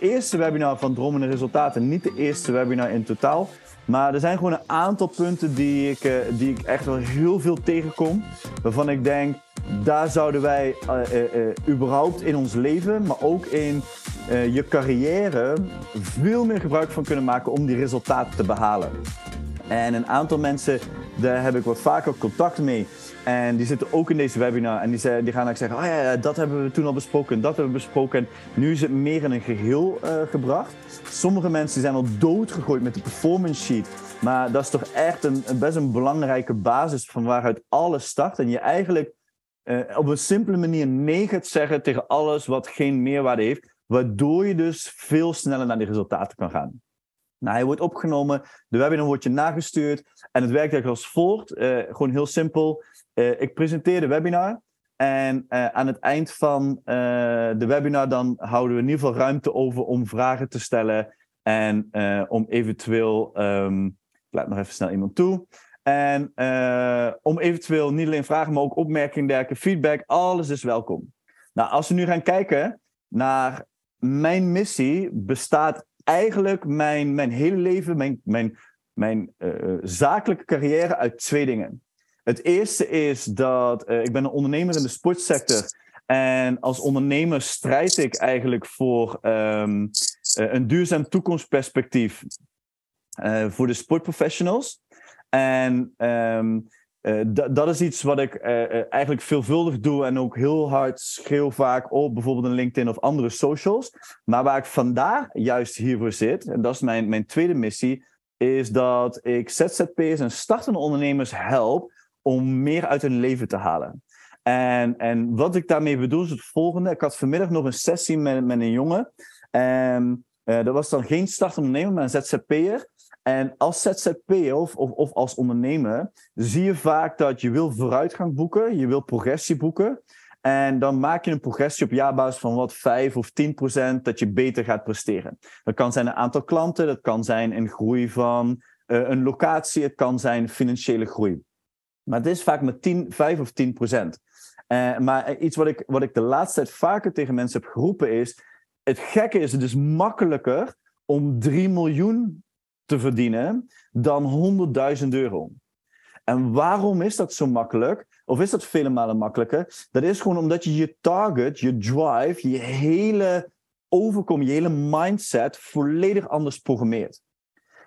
eerste webinar van Dromen en Resultaten. Niet de eerste webinar in totaal. Maar er zijn gewoon een aantal punten die ik, uh, die ik echt wel heel veel tegenkom. Waarvan ik denk, daar zouden wij uh, überhaupt in ons leven, maar ook in je carrière, veel meer gebruik van kunnen maken om die resultaten te behalen. En een aantal mensen, daar heb ik wat vaker contact mee. En die zitten ook in deze webinar. En die, die gaan eigenlijk zeggen: Oh ja, dat hebben we toen al besproken, dat hebben we besproken. En nu is het meer in een geheel uh, gebracht. Sommige mensen zijn al doodgegooid met de performance sheet. Maar dat is toch echt een, best een belangrijke basis van waaruit alles start. En je eigenlijk uh, op een simpele manier nee gaat zeggen tegen alles wat geen meerwaarde heeft. Waardoor je dus veel sneller naar die resultaten kan gaan. Nou, hij wordt opgenomen, de webinar wordt je nagestuurd en het werkt eigenlijk als volgt. Uh, gewoon heel simpel. Uh, ik presenteer de webinar en uh, aan het eind van de webinar dan houden we in ieder geval ruimte over om vragen te stellen en om eventueel, um, ik laat nog even snel iemand toe, en om eventueel niet alleen vragen, maar ook opmerkingen, dergelijke, feedback, alles is welkom. Nou, als we nu gaan kijken naar mijn missie, bestaat eigenlijk mijn, mijn hele leven, mijn, mijn, mijn zakelijke carrière uit twee dingen. Het eerste is dat uh, ik ben een ondernemer in de sportsector. En als ondernemer strijd ik eigenlijk voor um, uh, een duurzaam toekomstperspectief voor de sportprofessionals. En uh, dat is iets wat ik eigenlijk veelvuldig doe en ook heel hard schreeuw vaak op bijvoorbeeld een LinkedIn of andere socials. Maar waar ik vandaag juist hiervoor zit, en dat is mijn, mijn tweede missie, is dat ik ZZP'ers en startende ondernemers help om meer uit hun leven te halen. En, en wat ik daarmee bedoel is het volgende. Ik had vanmiddag nog een sessie met, met een jongen. En uh, dat was dan geen startende ondernemer, maar een ZZP'er. En als ZZP'er of, of, of, als ondernemer zie je vaak dat je wil vooruitgang boeken, je wil progressie boeken. En dan maak je een progressie op jaarbasis van wat 5 of 10 procent dat je beter gaat presteren. Dat kan zijn een aantal klanten, dat kan zijn een groei van uh, een locatie, het kan zijn financiële groei. Maar het is vaak met 10, 5 of 10 procent. Uh, maar iets wat ik, wat ik de laatste tijd vaker tegen mensen heb geroepen is: het gekke is, het is makkelijker om 3 miljoen te verdienen dan 100.000 euro. En waarom is dat zo makkelijk? Of is dat vele malen makkelijker? Dat is gewoon omdat je je target, je drive, je hele overkom, je hele mindset volledig anders programmeert.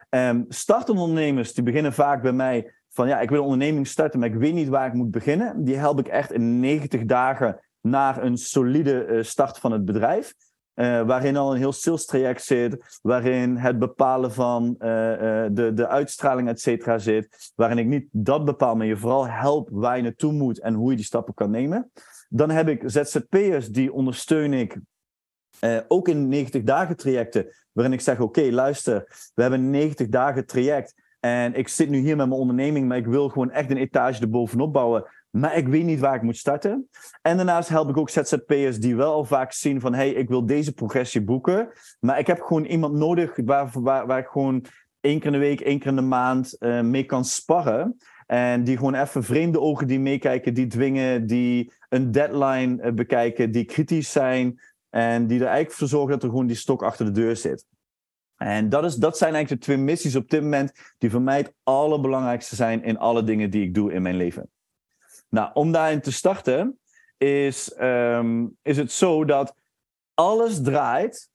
Um, startende ondernemers die beginnen vaak bij mij van ja, ik wil een onderneming starten, maar ik weet niet waar ik moet beginnen. Die help ik echt in 90 dagen naar een solide uh, start van het bedrijf. Uh, waarin al een heel sales traject zit, waarin het bepalen van uh, de, de uitstraling, et cetera, zit, waarin ik niet dat bepaal, maar je vooral help waar je naartoe moet en hoe je die stappen kan nemen. Dan heb ik ZZP'ers, die ondersteun ik ook in 90 dagen trajecten, waarin ik zeg, oké, luister, we hebben een 90 dagen traject en ik zit nu hier met mijn onderneming, maar ik wil gewoon echt een etage erbovenop bouwen maar ik weet niet waar ik moet starten. En daarnaast help ik ook ZZP'ers die wel al vaak zien van, hey, ik wil deze progressie boeken, maar ik heb gewoon iemand nodig waar, waar, waar ik gewoon één keer in de week, één keer in de maand uh, mee kan sparren. En die gewoon even vreemde ogen die meekijken, die dwingen, die een deadline uh, bekijken, die kritisch zijn en die er eigenlijk voor zorgen dat er gewoon die stok achter de deur zit. En dat, is, dat zijn eigenlijk de twee missies op dit moment die voor mij het allerbelangrijkste zijn in alle dingen die ik doe in mijn leven. Nou, om daarin te starten is, um, is het zo dat alles draait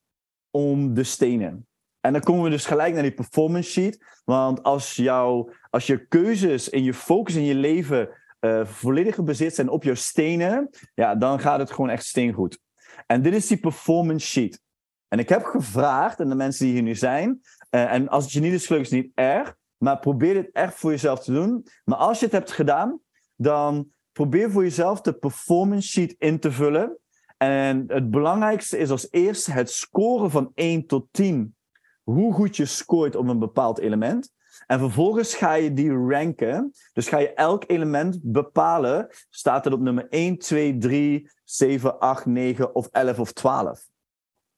om de stenen. En dan komen we dus gelijk naar die performance sheet. Want als, jou, als je keuzes in je focus in je leven uh, volledig gebaseerd zijn op jouw stenen, ja, dan gaat het gewoon echt steengoed. En dit is die performance sheet. En ik heb gevraagd aan de mensen die hier nu zijn, uh, en als het je niet is gelukt, is het niet erg, maar probeer dit echt voor jezelf te doen. Maar als je het hebt gedaan, dan probeer voor jezelf de performance sheet in te vullen. En het belangrijkste is als eerste het scoren van 1 tot 10. Hoe goed je scoort op een bepaald element. En vervolgens ga je die ranken. Dus ga je elk element bepalen. Staat het op nummer 1, 2, 3, 7, 8, 9 of 11 of 12.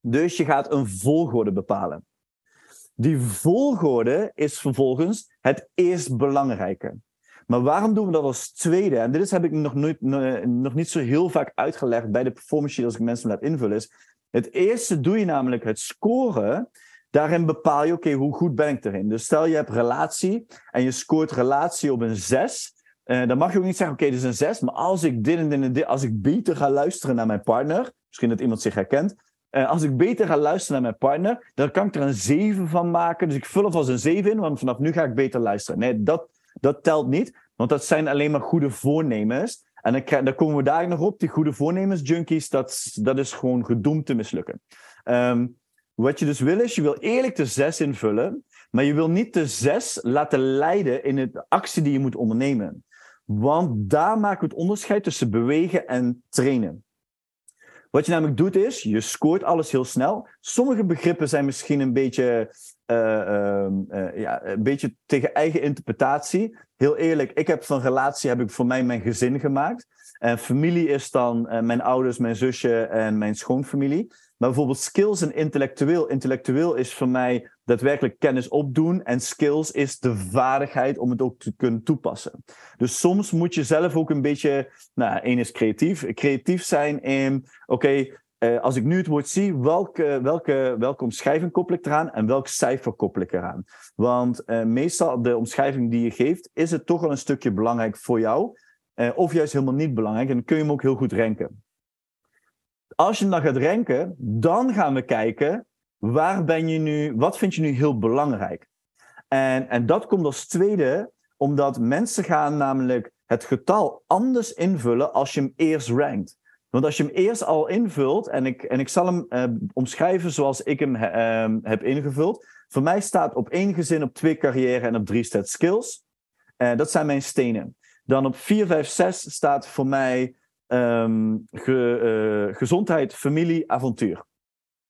Dus je gaat een volgorde bepalen. Die volgorde is vervolgens het eerst belangrijke. Maar waarom doen we dat als tweede? En dit is, heb ik nog, nooit, nog niet zo heel vaak uitgelegd bij de performance sheet als ik mensen laat invullen. Is, Het eerste doe je namelijk het scoren. Daarin bepaal je, oké, hoe goed ben ik erin? Dus stel je hebt relatie en je scoort relatie op een 6. Uh, dan mag je ook niet zeggen, oké, okay, dit is een 6. Maar als ik dit en dit en dit, als ik beter ga luisteren naar mijn partner, misschien dat iemand zich herkent. Uh, als ik beter ga luisteren naar mijn partner, dan kan ik er een 7 van maken. Dus ik vul het als een 7 in, want vanaf nu ga ik beter luisteren. Nee, dat, dat telt niet, want dat zijn alleen maar goede voornemens. En dan, komen we daar nog op, die goede voornemens junkies, dat, dat is gewoon gedoemd te mislukken. Um, wat je dus wil is, je wil eerlijk de 6 invullen, maar je wil niet de 6 laten leiden in de actie die je moet ondernemen. Want daar maken we het onderscheid tussen bewegen en trainen. Wat je namelijk doet is, je scoort alles heel snel. Sommige begrippen zijn misschien een beetje, uh, uh, ja, een beetje tegen eigen interpretatie. Heel eerlijk, ik heb van relatie heb ik voor mij mijn gezin gemaakt. En familie is dan uh, mijn ouders, mijn zusje en mijn schoonfamilie. Maar bijvoorbeeld skills en intellectueel. Intellectueel is voor mij daadwerkelijk kennis opdoen. En skills is de vaardigheid om het ook te kunnen toepassen. Dus soms moet je zelf ook een beetje, nou, één is creatief. Creatief zijn in, oké, uh, als ik nu het woord zie, welke, welke, welke omschrijving koppel ik eraan en welk cijfer koppel ik eraan? Want uh, meestal de omschrijving die je geeft, is het toch wel een stukje belangrijk voor jou. Uh, of juist helemaal niet belangrijk. En dan kun je hem ook heel goed renken. Als je dan gaat renken, dan gaan we kijken, waar ben je nu, wat vind je nu heel belangrijk? En, en dat komt als tweede, omdat mensen gaan namelijk het getal anders invullen als je hem eerst rankt. Want als je hem eerst al invult, en ik, en ik zal hem uh, omschrijven zoals ik hem uh, heb ingevuld. Voor mij staat op één gezin, op twee carrière en op drie staat skills. Uh, dat zijn mijn stenen. Dan op 4, 5, 6 staat voor mij um, ge, gezondheid, familie, avontuur.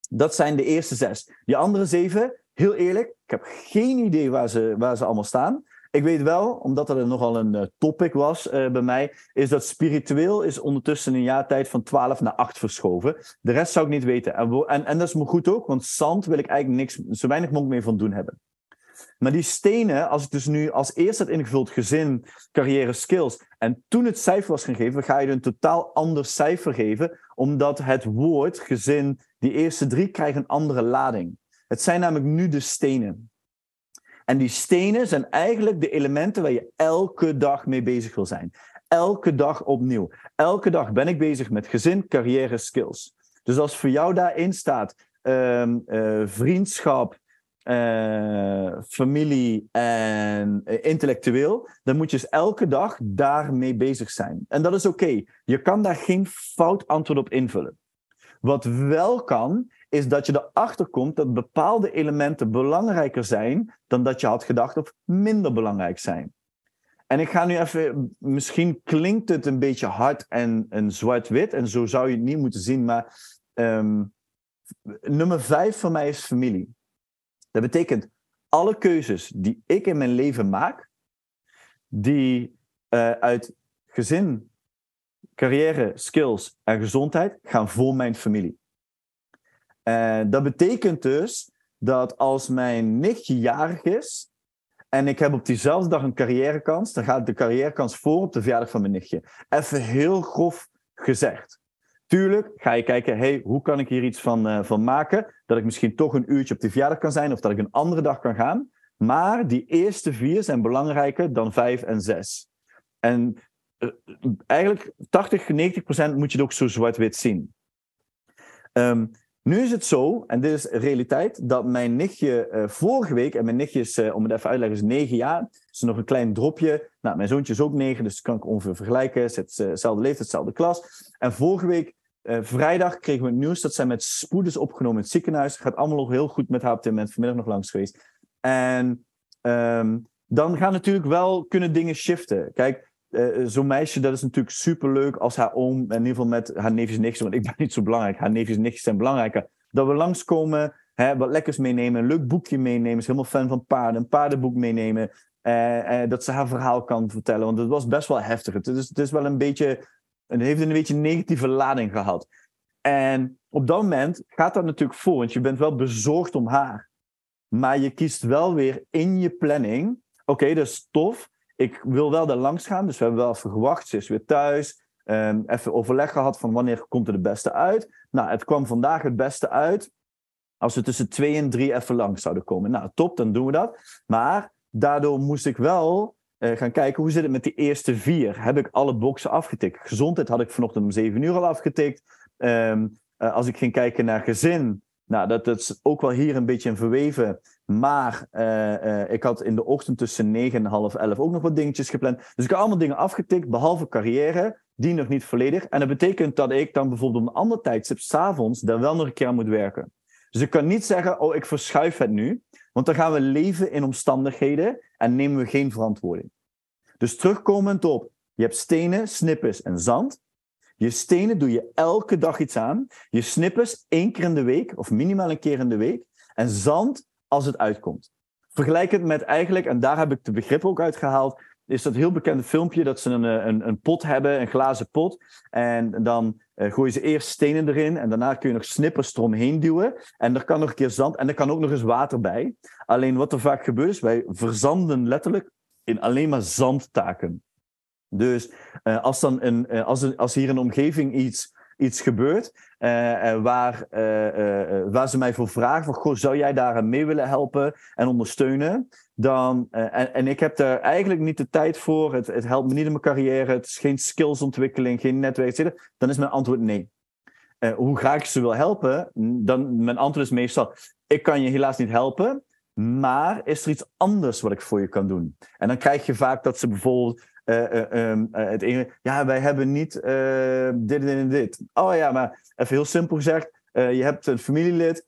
Dat zijn de eerste zes. Die andere zeven, heel eerlijk, ik heb geen idee waar ze, waar ze allemaal staan. Ik weet wel, omdat er nogal een uh, topic was uh, bij mij, is dat spiritueel is ondertussen een jaar tijd van 12 naar 8 verschoven. De rest zou ik niet weten. En, en, en dat is me goed ook, want zand wil ik eigenlijk niks, zo weinig mogelijk meer van doen hebben. Maar die stenen, als ik dus nu als eerste had ingevuld gezin, carrière, skills, en toen het cijfer was gegeven, ga je een totaal ander cijfer geven, omdat het woord gezin, die eerste drie, krijgen een andere lading. Het zijn namelijk nu de stenen. En die stenen zijn eigenlijk de elementen waar je elke dag mee bezig wil zijn. Elke dag opnieuw. Elke dag ben ik bezig met gezin, carrière, skills. Dus als voor jou daarin staat um, uh, vriendschap, uh, familie en uh, intellectueel, dan moet je dus elke dag daarmee bezig zijn. En dat is oké. Je kan daar geen fout antwoord op invullen. Wat wel kan, is dat je erachter komt dat bepaalde elementen belangrijker zijn dan dat je had gedacht of minder belangrijk zijn. En ik ga nu even, misschien klinkt het een beetje hard en, en zwart-wit, en zo zou je het niet moeten zien, maar um, nummer vijf voor mij is familie. Dat betekent alle keuzes die ik in mijn leven maak, die uh, uit gezin, carrière, skills en gezondheid gaan voor mijn familie. Uh, dat betekent dus dat als mijn nichtje jarig is en ik heb op diezelfde dag een carrièrekans, dan gaat de carrièrekans voor op de verjaardag van mijn nichtje. Even heel grof gezegd. Tuurlijk ga je kijken, hey, hoe kan ik hier iets van, uh, van maken? Dat ik misschien toch een uurtje op de verjaardag kan zijn of dat ik een andere dag kan gaan. Maar die eerste vier zijn belangrijker dan vijf en zes. En uh, eigenlijk 80, 90 procent moet je het ook zo zwart-wit zien. Um, nu is het zo, en dit is realiteit, dat mijn nichtje uh, vorige week, en mijn nichtje is, om het even uit te leggen, is negen jaar. Dus nog een klein dropje. Nou, mijn zoontje is ook negen, dus kan ik ongeveer vergelijken. Zit dezelfde leeftijd, dezelfde klas. En vorige week, vrijdag, kregen we het nieuws dat zij met spoed is opgenomen in het ziekenhuis. Gaat allemaal nog heel goed met haar op dit moment, vanmiddag nog langs geweest. En um, dan gaan natuurlijk wel kunnen dingen shiften. Kijk, uh, zo'n meisje, dat is natuurlijk superleuk als haar oom, in ieder geval met haar neefjes en nichtjes, want ik ben niet zo belangrijk, haar neefjes en nichtjes zijn belangrijker, dat we langskomen, hè, wat lekkers meenemen, een leuk boekje meenemen, is helemaal fan van paarden, een paardenboek meenemen, uh, dat ze haar verhaal kan vertellen, want het was best wel heftig. Het is, het is wel een beetje, het heeft een beetje een negatieve lading gehad. En op dat moment gaat dat natuurlijk voor, want je bent wel bezorgd om haar. Maar je kiest wel weer in je planning, oké, dat is tof, ik wil wel daar langs gaan, dus we hebben wel even gewacht. Ze is weer thuis. Um, even overleg gehad van wanneer komt er het beste uit. Nou, het kwam vandaag het beste uit als we tussen twee en drie even langs zouden komen. Nou, top, dan doen we dat. Maar daardoor moest ik wel uh, gaan kijken hoe zit het met die eerste vier. Heb ik alle boxen afgetikt? Gezondheid had ik vanochtend om zeven uur al afgetikt. Um, uh, als ik ging kijken naar gezin, nou, dat, dat is ook wel hier een beetje in verweven. Maar uh, ik had in de ochtend tussen negen en half elf ook nog wat dingetjes gepland. Dus ik heb allemaal dingen afgetikt, behalve carrière. Die nog niet volledig. En dat betekent dat ik dan bijvoorbeeld op een ander tijdstip, s'avonds, daar wel nog een keer aan moet werken. Dus ik kan niet zeggen, oh, ik verschuif het nu. Want dan gaan we leven in omstandigheden en nemen we geen verantwoording. Dus terugkomend op, je hebt stenen, snippers en zand. Je stenen doe je elke dag iets aan. Je snippers één keer in de week, of minimaal een keer in de week. En zand als het uitkomt. Vergelijk het met eigenlijk, en daar heb ik de begrip ook uitgehaald, is dat heel bekende filmpje dat ze een, eh, een, een pot hebben, een glazen pot. En dan uh, gooien ze eerst stenen erin en daarna kun je nog snippers eromheen duwen. En er kan nog een keer zand en er kan ook nog eens water bij. Alleen wat er vaak gebeurt is, wij verzanden letterlijk in alleen maar zandtaken. Dus uh, als, dan een, als, als hier een omgeving iets iets gebeurt uh, waar, uh, waar ze mij voor vragen: van, goh, zou jij daar mee willen helpen en ondersteunen? Dan, en, en ik heb daar eigenlijk niet de tijd voor. Het, het helpt me niet in mijn carrière. Het is geen skillsontwikkeling, geen netwerk. Dan is mijn antwoord nee. hoe graag ik ze wil helpen, dan mijn antwoord is meestal: ik kan je helaas niet helpen. Maar is er iets anders wat ik voor je kan doen? En dan krijg je vaak dat ze bijvoorbeeld het ene, ja, wij hebben niet dit en dit. Oh ja, maar even heel simpel gezegd, je hebt een familielid.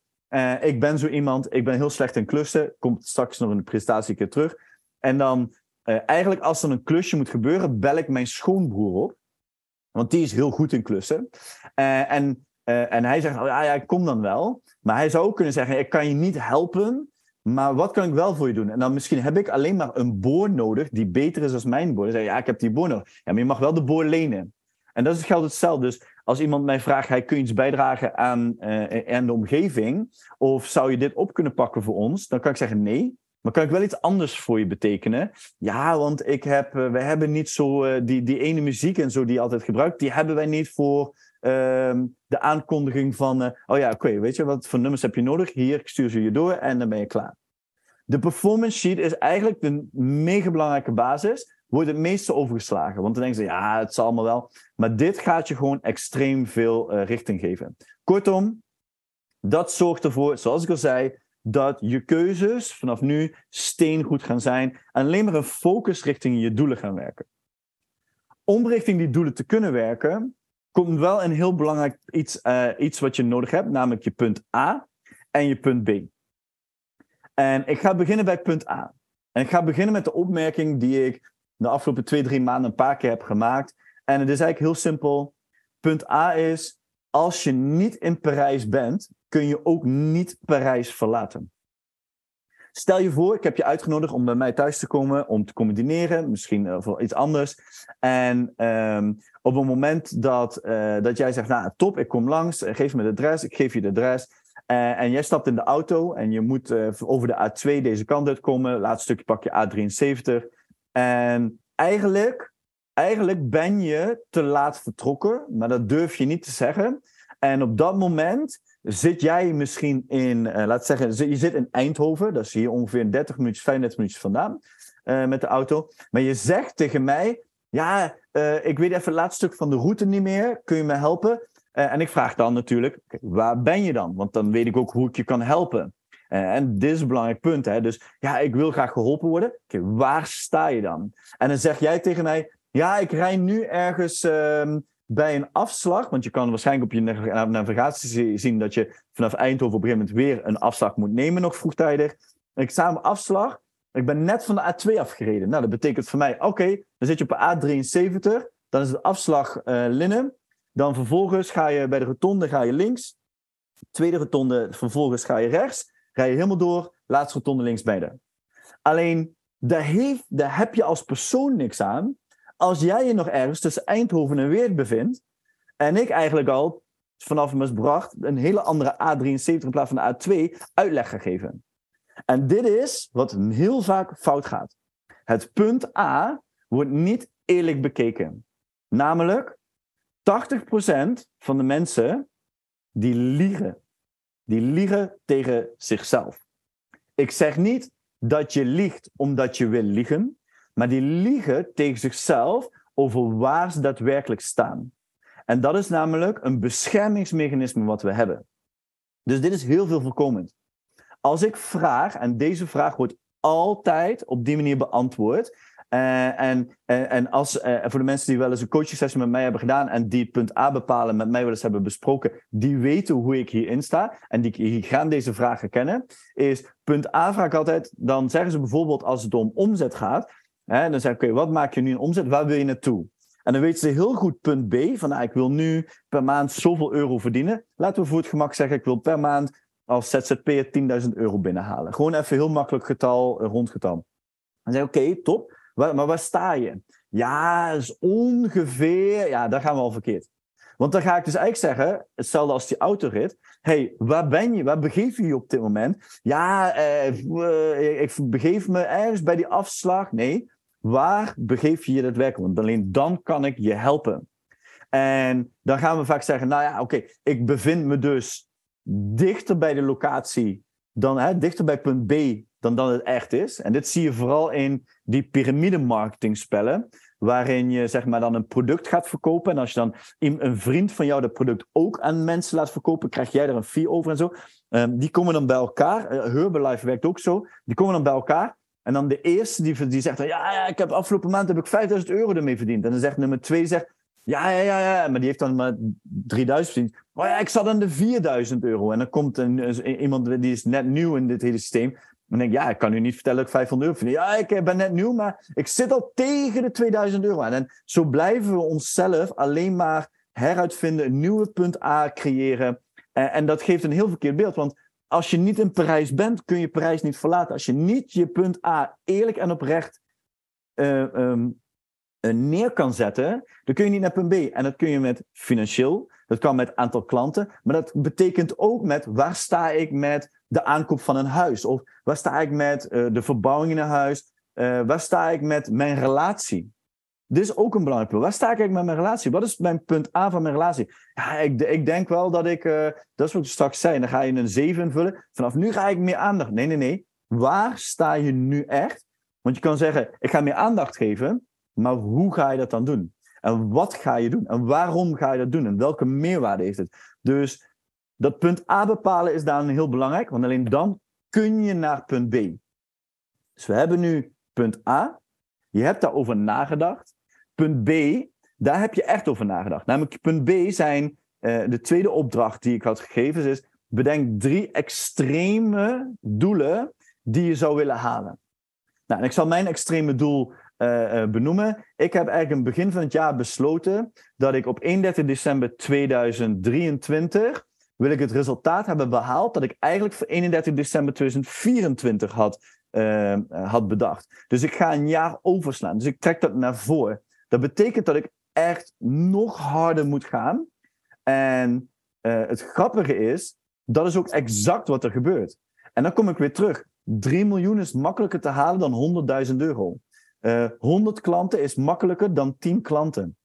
ik ben zo iemand, ik ben heel slecht in klussen. Komt straks nog in de presentatie een keer terug. En dan, eigenlijk als er een klusje moet gebeuren, bel ik mijn schoonbroer op. Want die is heel goed in klussen. en, en hij zegt, oh, ja, ja, ik kom dan wel. Maar hij zou ook kunnen zeggen, ik kan je niet helpen maar wat kan ik wel voor je doen? En dan misschien heb ik alleen maar een boor nodig die beter is dan mijn boor. Zeg ja, ik heb die boor nodig. Ja, maar je mag wel de boor lenen. En dat geldt hetzelfde. Dus als iemand mij vraagt, hey, kun je iets bijdragen aan, uh, aan de omgeving? Of zou je dit op kunnen pakken voor ons? Dan kan ik zeggen nee. Maar kan ik wel iets anders voor je betekenen? Ja, want ik heb, uh, we hebben niet zo uh, die, die ene muziek en zo die je altijd gebruikt, die hebben wij niet voor Ehm, de aankondiging van, uh, oh ja, oké, weet je, wat voor nummers heb je nodig? Hier, ik stuur ze je door en dan ben je klaar. De performance sheet is eigenlijk de mega belangrijke basis. Wordt het meeste overgeslagen. Want dan denken ze, ja, het zal allemaal wel. Maar dit gaat je gewoon extreem veel uh, richting geven. Kortom, dat zorgt ervoor, zoals ik al zei, dat je keuzes vanaf nu steengoed gaan zijn. En alleen maar een focus richting je doelen gaan werken. Om richting die doelen te kunnen werken, komt wel een heel belangrijk iets, uh, iets wat je nodig hebt, namelijk je punt A en je punt B. En ik ga beginnen bij punt A. En ik ga beginnen met de opmerking die ik de afgelopen twee, drie maanden een paar keer heb gemaakt. En het is eigenlijk heel simpel. Punt A is, als je niet in Parijs bent, kun je ook niet Parijs verlaten. Stel je voor, ik heb je uitgenodigd om bij mij thuis te komen om te combineren, misschien uh, voor iets anders. En um, op het moment dat, uh, dat jij zegt, nou top, ik kom langs, eh, geef me de adres, ik geef je de adres. Uh, en jij stapt in de auto en je moet over de A2 deze kant uitkomen. Laatste stukje pak je A73. En eigenlijk, eigenlijk ben je te laat vertrokken, maar dat durf je niet te zeggen. En op dat moment Zit jij misschien in, laat zeggen, je zit in Eindhoven, dat is hier ongeveer 30 minuutjes, 35 minuutjes vandaan met de auto. Maar je zegt tegen mij, ja, uh, ik weet even het laatste stuk van de route niet meer, kun je me helpen? en ik vraag dan natuurlijk, waar ben je dan? Want dan weet ik ook hoe ik je kan helpen. en dit is een belangrijk punt. Hè? Dus ja, ik wil graag geholpen worden. Waar sta je dan? En dan zeg jij tegen mij, ja, ik rij nu ergens ehm, bij een afslag, want je kan waarschijnlijk op je navigatie zien dat je vanaf Eindhoven op een gegeven moment weer een afslag moet nemen, nog vroegtijdig. Ik sta op afslag, ik ben net van de A2 afgereden. Nou, dat betekent voor mij, oké, dan zit je op A73, dan is het afslag uh, Linnen. Dan vervolgens ga je bij de rotonde ga je links, tweede rotonde, vervolgens ga je rechts, ga je helemaal door, laatste rotonde links beide. Alleen, daar, heeft, heb je als persoon niks aan, als jij je nog ergens tussen Eindhoven en Weert bevindt, en ik eigenlijk al vanaf Mesbracht een hele andere A73 in plaats van de A2 uitleg ga geven. En dit is wat heel vaak fout gaat. Het punt A wordt niet eerlijk bekeken. Namelijk, 80% van de mensen die liegen. Die liegen tegen zichzelf. Ik zeg niet dat je liegt omdat je wil liegen, maar die liegen tegen zichzelf over waar ze daadwerkelijk staan. En dat is namelijk een beschermingsmechanisme wat we hebben. Dus dit is heel veel voorkomend. Als ik vraag, en deze vraag wordt altijd op die manier beantwoord. Uh, en, en, en als, uh, voor de mensen die wel eens een coaching sessie met mij hebben gedaan en die het punt A bepalen met mij wel eens hebben besproken, die weten hoe ik hierin sta en die, gaan deze vragen kennen, is punt A vraag ik altijd, dan zeggen ze bijvoorbeeld als het om omzet gaat, hè, dan zeg ik, oké, wat maak je nu in omzet, waar wil je naartoe? En dan weten ze heel goed punt B, van nou, ik wil nu per maand zoveel euro verdienen. Laten we voor het gemak zeggen, ik wil per maand als ZZP'er 10.000 euro binnenhalen. Gewoon even heel makkelijk getal, rondgetal. Dan zeg ik, oké, top. Maar waar sta je? Ja, is ongeveer... Ja, daar gaan we al verkeerd. Want dan ga ik dus eigenlijk zeggen, hetzelfde als die autorit. hey, waar ben je? Waar begeef je je op dit moment? Ja, eh, ik begeef me ergens bij die afslag. Nee, waar begeef je je daadwerkelijk? Want alleen dan kan ik je helpen. En dan gaan we vaak zeggen, nou ja, oké, ik bevind me dus dichter bij de locatie dan, hè, dichter bij punt B dan dat het echt is. En dit zie je vooral in die piramide spellen, waarin je zeg maar dan een product gaat verkopen. En als je dan een vriend van jou dat product ook aan mensen laat verkopen, krijg jij er een fee over en zo. Um, die komen dan bij elkaar. Uh, Herbalife werkt ook zo. Die komen dan bij elkaar. En dan de eerste die, die zegt, ja, ja, ik heb afgelopen maand heb ik 5000 euro ermee verdiend. En dan zegt nummer twee, zegt, ja, ja, ja, ja, maar die heeft dan maar 3000 verdiend. Oh ja, ik zat aan de 4000 euro. En dan komt een, iemand die is net nieuw in dit hele systeem. Dan denk ja, ik kan u niet vertellen dat ik 500 euro verdien. Ja, ik ben net nieuw, maar ik zit al tegen de 2000 euro aan. En zo blijven we onszelf alleen maar heruitvinden, een nieuwe punt A creëren. En, en dat geeft een heel verkeerd beeld. Want als je niet in Parijs bent, kun je Parijs niet verlaten. Als je niet je punt A eerlijk en oprecht uh, neer kan zetten, dan kun je niet naar punt B. En dat kun je met financieel, dat kan met aantal klanten, maar dat betekent ook met waar sta ik met de aankoop van een huis? Of waar sta ik met uh, de verbouwing in een huis? Uh, waar sta ik met mijn relatie? Dit is ook een belangrijk punt. Waar sta ik met mijn relatie? Wat is mijn punt A van mijn relatie? Ja, ik, ik denk wel dat ik, dat is wat ik straks zei, dan ga je een 7 invullen. Vanaf nu ga ik meer aandacht. Nee, nee, nee. Waar sta je nu echt? Want je kan zeggen, ik ga meer aandacht geven, maar hoe ga je dat dan doen? En wat ga je doen? En waarom ga je dat doen? En welke meerwaarde heeft het? Dus dat punt A bepalen is daarin heel belangrijk, want alleen dan kun je naar punt B. Dus we hebben nu punt A. Je hebt daarover nagedacht. Punt B, daar heb je echt over nagedacht. Namelijk punt B zijn uh, de tweede opdracht die ik had gegeven, is bedenk drie extreme doelen die je zou willen halen. Nou, en ik zal mijn extreme doel uh, benoemen. Ik heb eigenlijk begin van het jaar besloten dat ik op 31 december 2023 wil ik het resultaat hebben behaald dat ik eigenlijk voor 31 december 2024 had, uh, had bedacht. Dus ik ga een jaar overslaan. Dus ik trek dat naar voren. Dat betekent dat ik echt nog harder moet gaan. En het grappige is, dat is ook exact wat er gebeurt. En dan kom ik weer terug. 3 miljoen is makkelijker te halen dan 100.000 euro. Uh, 100 klanten is makkelijker dan 10 klanten.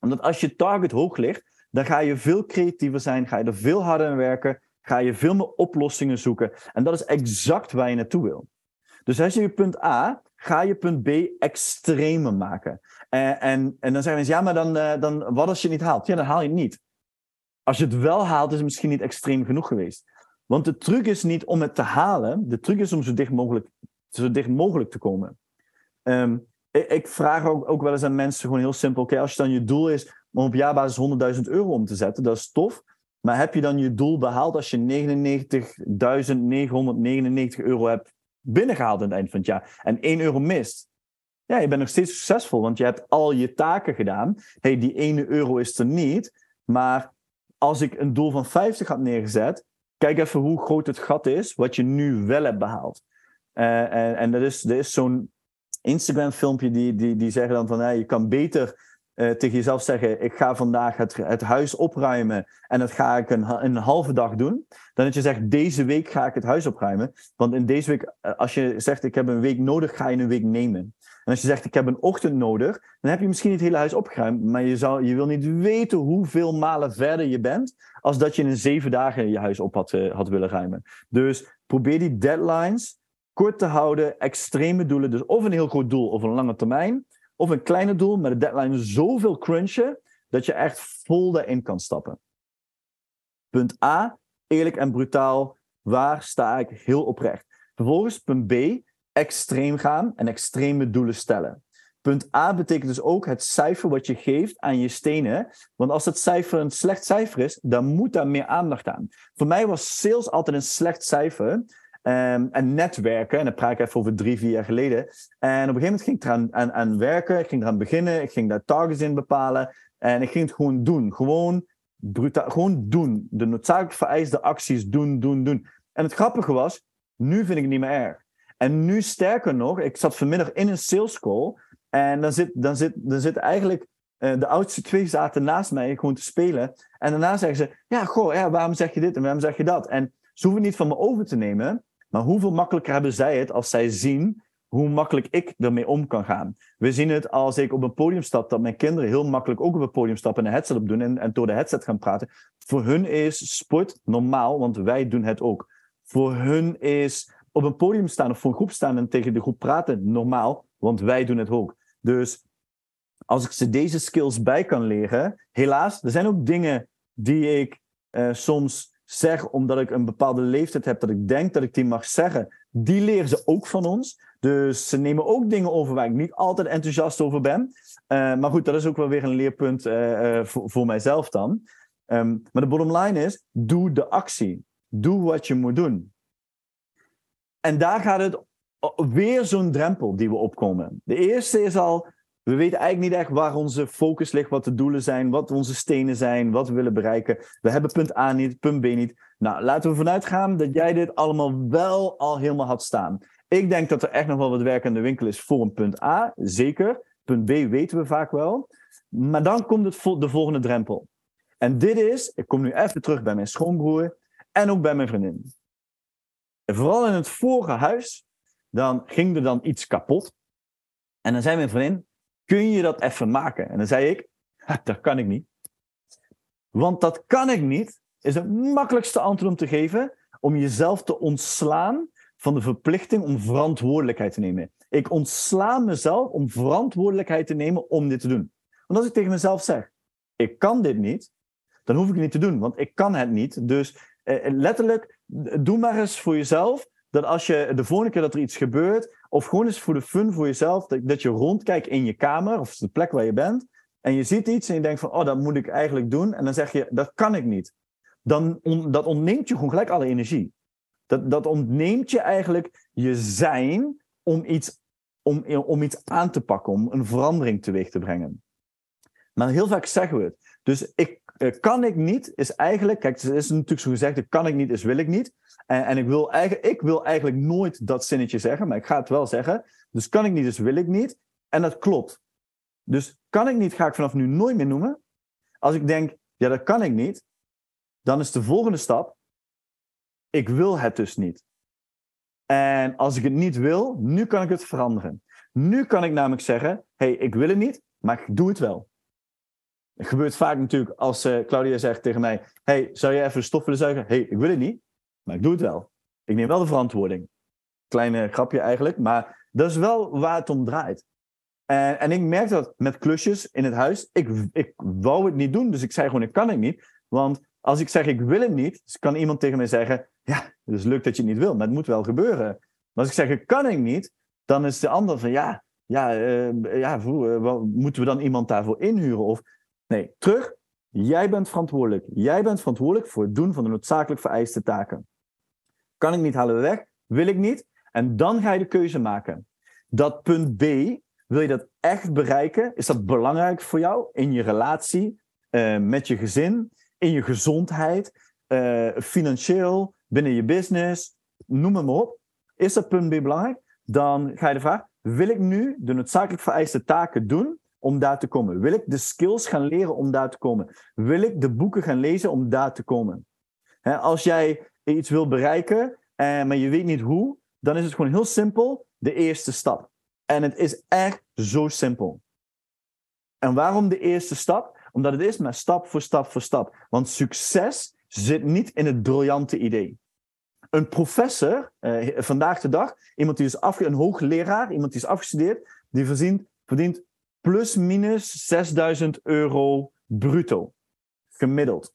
Omdat als je target hoog ligt, dan ga je veel creatiever zijn, ga je er veel harder aan werken, ga je veel meer oplossingen zoeken. En dat is exact waar je naartoe wil. Dus als je je punt A, ga je punt B extremer maken. En, en, en dan zeggen mensen, ja, maar dan, uh, dan wat als je het niet haalt? Ja, dan haal je het niet. Als je het wel haalt, is het misschien niet extreem genoeg geweest. Want de truc is niet om het te halen, de truc is om zo dicht mogelijk, zo dicht mogelijk te komen. Um, ik, vraag ook, ook wel eens aan mensen gewoon heel simpel, oké, als je dan je doel is om op jaarbasis 100.000 euro om te zetten. Dat is tof. Maar heb je dan je doel behaald als je 99.999 euro hebt binnengehaald aan het eind van het jaar en 1 euro mist? Ja, je bent nog steeds succesvol, want je hebt al je taken gedaan. hey, die 1 euro is er niet. Maar als ik een doel van 50 had neergezet, kijk even hoe groot het gat is wat je nu wel hebt behaald. Uh, en, en dat is, dat is zo'n Instagram-filmpje die, die, die zeggen dan van hey, je kan beter uh, tegen jezelf zeggen: Ik ga vandaag het, het huis opruimen en dat ga ik een, een halve dag doen. Dan dat je zegt: Deze week ga ik het huis opruimen. Want in deze week, eh, als je zegt: Ik heb een week nodig, ga je een week nemen. En als je zegt, ik heb een ochtend nodig, dan heb je misschien het hele huis opgeruimd, maar je, zou, je wil niet weten hoeveel malen verder je bent, als dat je in zeven dagen je huis op had, uh, had willen ruimen. Dus probeer die deadlines kort te houden, extreme doelen, dus of een heel groot doel of een lange termijn, of een kleine doel, maar de deadline zoveel crunchen, dat je echt vol daarin kan stappen. Punt A, eerlijk en brutaal, waar sta ik heel oprecht? Vervolgens punt B, extreem gaan en extreme doelen stellen. Punt A betekent dus ook het cijfer wat je geeft aan je stenen. Want als het cijfer een slecht cijfer is, dan moet daar meer aandacht aan. Voor mij was sales altijd een slecht cijfer. Um, en netwerken, en dan praat ik even over drie, vier jaar geleden. En op een gegeven moment ging ik eraan aan, werken, ik ging eraan beginnen, ik ging daar targets in bepalen. En ik ging het gewoon doen. Gewoon, brutaal, gewoon doen. De noodzakelijk vereiste acties doen, doen, doen. En het grappige was, nu vind ik het niet meer erg. En nu sterker nog, ik zat vanmiddag in een sales call. En dan zit, dan zit, dan zit eigenlijk uh, de oudste twee zaten naast mij gewoon te spelen. En daarna zeggen ze: Ja, goh, ja, waarom zeg je dit en waarom zeg je dat? En ze hoeven niet van me over te nemen. Maar hoeveel makkelijker hebben zij het als zij zien hoe makkelijk ik ermee om kan gaan? We zien het als ik op een podium stap, dat mijn kinderen heel makkelijk ook op een podium stappen en een headset op doen en, en door de headset gaan praten. Voor hun is sport normaal, want wij doen het ook. Voor hun is op een podium staan of voor een groep staan en tegen de groep praten normaal, want wij doen het ook. Dus als ik ze deze skills bij kan leren, helaas, er zijn ook dingen die ik uh, soms zeg omdat ik een bepaalde leeftijd heb, dat ik denk dat ik die mag zeggen. Die leren ze ook van ons. Dus ze nemen ook dingen over waar ik niet altijd enthousiast over ben. Uh, maar goed, dat is ook wel weer een leerpunt uh, uh, voor, voor mijzelf dan. Um, maar de bottom line is, doe de actie. Doe wat je moet doen. En daar gaat het weer zo'n drempel die we opkomen. De eerste is al, we weten eigenlijk niet echt waar onze focus ligt, wat de doelen zijn, wat onze stenen zijn, wat we willen bereiken. We hebben punt A niet, punt B niet. Nou, laten we vanuit gaan dat jij dit allemaal wel al helemaal had staan. Ik denk dat er echt nog wel wat werk aan de winkel is voor een punt A, zeker. Punt B weten we vaak wel. Maar dan komt het de volgende drempel. En dit is, ik kom nu even terug bij mijn schoonbroer en ook bij mijn vriendin. En vooral in het vorige huis, dan ging er dan iets kapot. En dan zei mijn vriendin, kun je dat even maken? En dan zei ik, dat kan ik niet. Want dat kan ik niet, is het makkelijkste antwoord om te geven, om jezelf te ontslaan van de verplichting om verantwoordelijkheid te nemen. Ik ontsla mezelf om verantwoordelijkheid te nemen om dit te doen. Want als ik tegen mezelf zeg, ik kan dit niet, dan hoef ik het niet te doen, want ik kan het niet. Dus eh, letterlijk, doe maar eens voor jezelf dat als je de volgende keer dat er iets gebeurt, of gewoon eens voor de fun voor jezelf, dat, je rondkijkt in je kamer of de plek waar je bent, en je ziet iets en je denkt van, oh, dat moet ik eigenlijk doen, en dan zeg je, dat kan ik niet. Dan dat ontneemt je gewoon gelijk alle energie. Dat, dat ontneemt je eigenlijk je zijn om iets, om, om iets aan te pakken, om een verandering teweeg te brengen. Maar heel vaak zeggen we het. Dus ik, kan ik niet is eigenlijk, kijk, het is natuurlijk zo gezegd, kan ik niet is wil ik niet. En, en ik, wil eigenlijk, ik wil eigenlijk nooit dat zinnetje zeggen, maar ik ga het wel zeggen. Dus kan ik niet is wil ik niet. En dat klopt. Dus kan ik niet ga ik vanaf nu nooit meer noemen. Als ik denk, ja, dat kan ik niet, dan is de volgende stap, ik wil het dus niet. En als ik het niet wil, nu kan ik het veranderen. Nu kan ik namelijk zeggen, hey, ik wil het niet, maar ik doe het wel. Het gebeurt vaak natuurlijk als uh, Claudia zegt tegen mij: Hey, zou je even stof willen zuigen? hey, ik wil het niet, maar ik doe het wel. Ik neem wel de verantwoording. Kleine grapje eigenlijk, maar dat is wel waar het om draait. En, en ik merk dat met klusjes in het huis. Ik, ik wou het niet doen, dus ik zei gewoon: Ik kan het niet. Want als ik zeg: Ik wil het niet, dus kan iemand tegen mij zeggen: Ja, het is leuk dat je het niet wil, maar het moet wel gebeuren. Maar als ik zeg: Ik kan het niet, dan is de ander van: Ja, ja, uh, ja uh, moeten we dan iemand daarvoor inhuren? Of Nee, terug. Jij bent verantwoordelijk. Jij bent verantwoordelijk voor het doen van de noodzakelijk vereiste taken. Kan ik niet, halen we weg. Wil ik niet. En dan ga je de keuze maken. Dat punt B, wil je dat echt bereiken? Is dat belangrijk voor jou in je relatie, uh, met je gezin, in je gezondheid, uh, financieel, binnen je business, noem het maar op. Is dat punt B belangrijk? Dan ga je de vraag: wil ik nu de noodzakelijk vereiste taken doen om daar te komen? Wil ik de skills gaan leren om daar te komen? Wil ik de boeken gaan lezen om daar te komen? als jij iets wil bereiken, eh, maar je weet niet hoe, dan is het gewoon heel simpel de eerste stap. En het is echt zo simpel. En waarom de eerste stap? Omdat het is maar stap voor stap voor stap. Want succes zit niet in het briljante idee. Een professor, eh, vandaag de dag, iemand die is afge een hoogleraar, iemand die is afgestudeerd, die verdient, verdient plus minus 6000 euro bruto. Gemiddeld.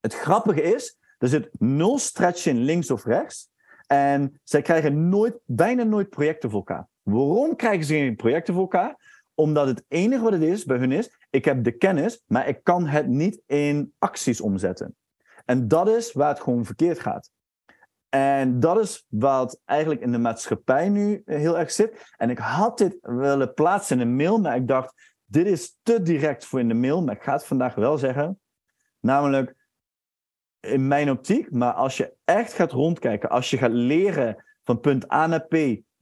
Het grappige is, er zit nul stretch in links of rechts. En zij krijgen nooit, bijna nooit projecten voor elkaar. Waarom krijgen ze geen projecten voor elkaar? Omdat het enige wat het is bij hun is, ik heb de kennis, maar ik kan het niet in acties omzetten. En dat is waar het gewoon verkeerd gaat. En dat is wat eigenlijk in de maatschappij nu heel erg zit. En ik had dit willen plaatsen in een mail, maar ik dacht, dit is te direct voor in de mail, maar ik ga het vandaag wel zeggen. Namelijk, in mijn optiek, maar als je echt gaat rondkijken, als je gaat leren van punt A naar, P,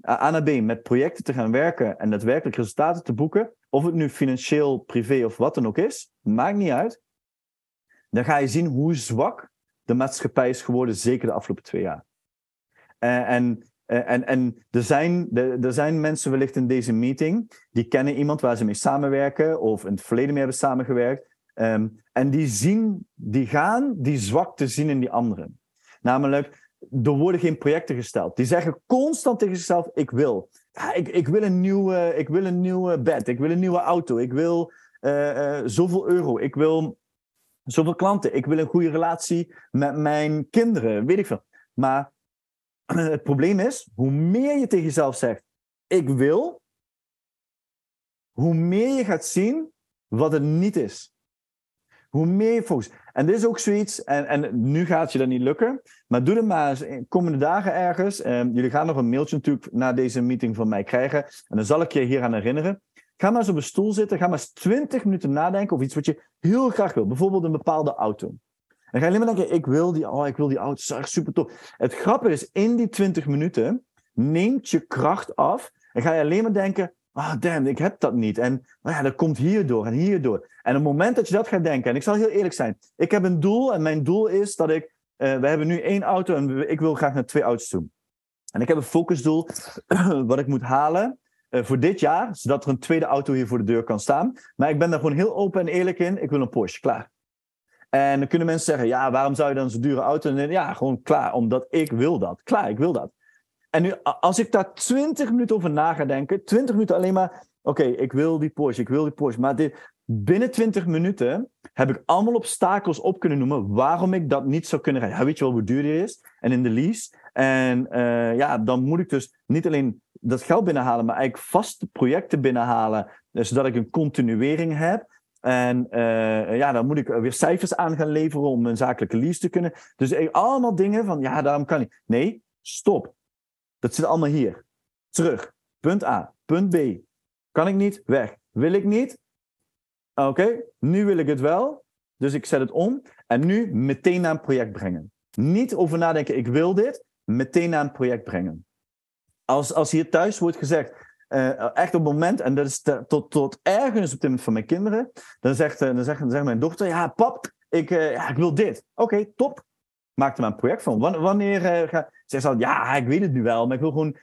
A naar B met projecten te gaan werken en daadwerkelijk resultaten te boeken, of het nu financieel, privé of wat dan ook is, maakt niet uit. Dan ga je zien hoe zwak de maatschappij is geworden, zeker de afgelopen twee jaar. Uh, en, uh, en, en er, zijn, er zijn mensen wellicht in deze meeting die kennen iemand waar ze mee samenwerken of in het verleden mee hebben samengewerkt. Um, en die zien, die gaan die zwakte zien in die anderen. Namelijk, er worden geen projecten gesteld. Die zeggen constant tegen zichzelf: Ik wil. Ik, ik, wil een nieuwe, ik wil een nieuwe bed. Ik wil een nieuwe auto. Ik wil uh, zoveel euro. Ik wil zoveel klanten. Ik wil een goede relatie met mijn kinderen. Weet ik veel. Maar het probleem is: hoe meer je tegen jezelf zegt: Ik wil, hoe meer je gaat zien wat het niet is. Hoe meer je. En dit is ook zoiets, en, en nu gaat je dat niet lukken, maar doe het maar eens komende dagen ergens. Um, jullie gaan nog een mailtje natuurlijk na deze meeting van mij krijgen. En dan zal ik je hier aan herinneren. Ga maar eens op een stoel zitten, ga maar eens 20 minuten nadenken over iets wat je heel graag wil. Bijvoorbeeld een bepaalde auto. En ga je alleen maar denken, ik wil die, oh, ik wil die auto, dat is super tof. Het grappige is, in die 20 minuten neemt je kracht af en ga je alleen maar denken, ah oh, damn, ik heb dat niet. En oh ja, dat komt hierdoor en hierdoor. En op het moment dat je dat gaat denken, en ik zal heel eerlijk zijn, ik heb een doel en mijn doel is dat ik, uh, we hebben nu één auto en ik wil graag naar twee auto's toe. En ik heb een focusdoel wat ik moet halen uh, voor dit jaar, zodat er een tweede auto hier voor de deur kan staan. Maar ik ben daar gewoon heel open en eerlijk in. Ik wil een Porsche, klaar. En dan kunnen mensen zeggen, ja, waarom zou je dan zo'n dure auto? En ja, gewoon klaar, omdat ik wil dat. Klaar, ik wil dat. En nu, als ik daar 20 minuten over na ga denken, 20 minuten alleen maar, oké, ik wil die Porsche, ik wil die Porsche. Maar dit, binnen 20 minuten heb ik allemaal obstakels op kunnen noemen waarom ik dat niet zou kunnen rijden. Weet je wel hoe duur die is? En in de lease. En uh, ja, dan moet ik dus niet alleen dat geld binnenhalen, maar eigenlijk vaste projecten binnenhalen, zodat ik een continuering heb. En uh, ja, dan moet ik weer cijfers aan gaan leveren om een zakelijke lease te kunnen. Dus allemaal dingen van, ja, daarom kan ik. Nee, stop. Dat zit allemaal hier. Terug. Punt A. Punt B. Kan ik niet? Weg. Wil ik niet? Oké, nu wil ik het wel. Dus ik zet het om. En nu meteen naar een project brengen. Niet over nadenken, ik wil dit. Meteen naar een project brengen. Als, als hier thuis wordt gezegd, uh, echt op het moment, en dat is tot, tot ergens op het van mijn kinderen, dan zegt, uh, dan zegt, dan zegt mijn dochter, ja pap, ik, uh, ja, ik wil dit. Oké, top. Maak er maar een project van. Wanneer ga... Zij zal, ja, ik weet het nu wel, maar ik wil gewoon...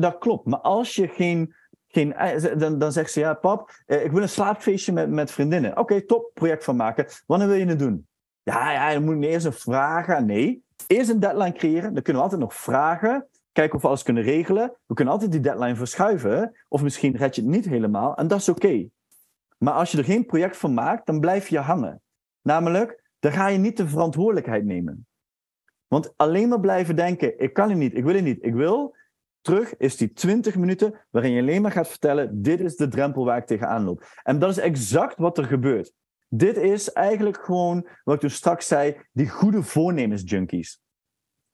Dat klopt. Maar als je geen... geen dan, dan zegt ze, ja pap, ik wil een slaapfeestje met, met vriendinnen. Oké, top, project van maken. Wanneer wil je het doen? Ja, ja, dan moet ik eerst een vragen. Nee, eerst een deadline creëren. Dan kunnen we altijd nog vragen kijken of we alles kunnen regelen. We kunnen altijd die deadline verschuiven. Of misschien red je het niet helemaal. En dat is oké. Maar als je er geen project van maakt, dan blijf je hangen. Namelijk, dan ga je niet de verantwoordelijkheid nemen. Want alleen maar blijven denken, ik kan het niet, ik wil het niet, ik wil. Terug is die 20 minuten waarin je alleen maar gaat vertellen, dit is de drempel waar ik tegenaan loop. En dat is exact wat er gebeurt. Dit is eigenlijk gewoon, wat ik straks zei, die goede voornemens junkies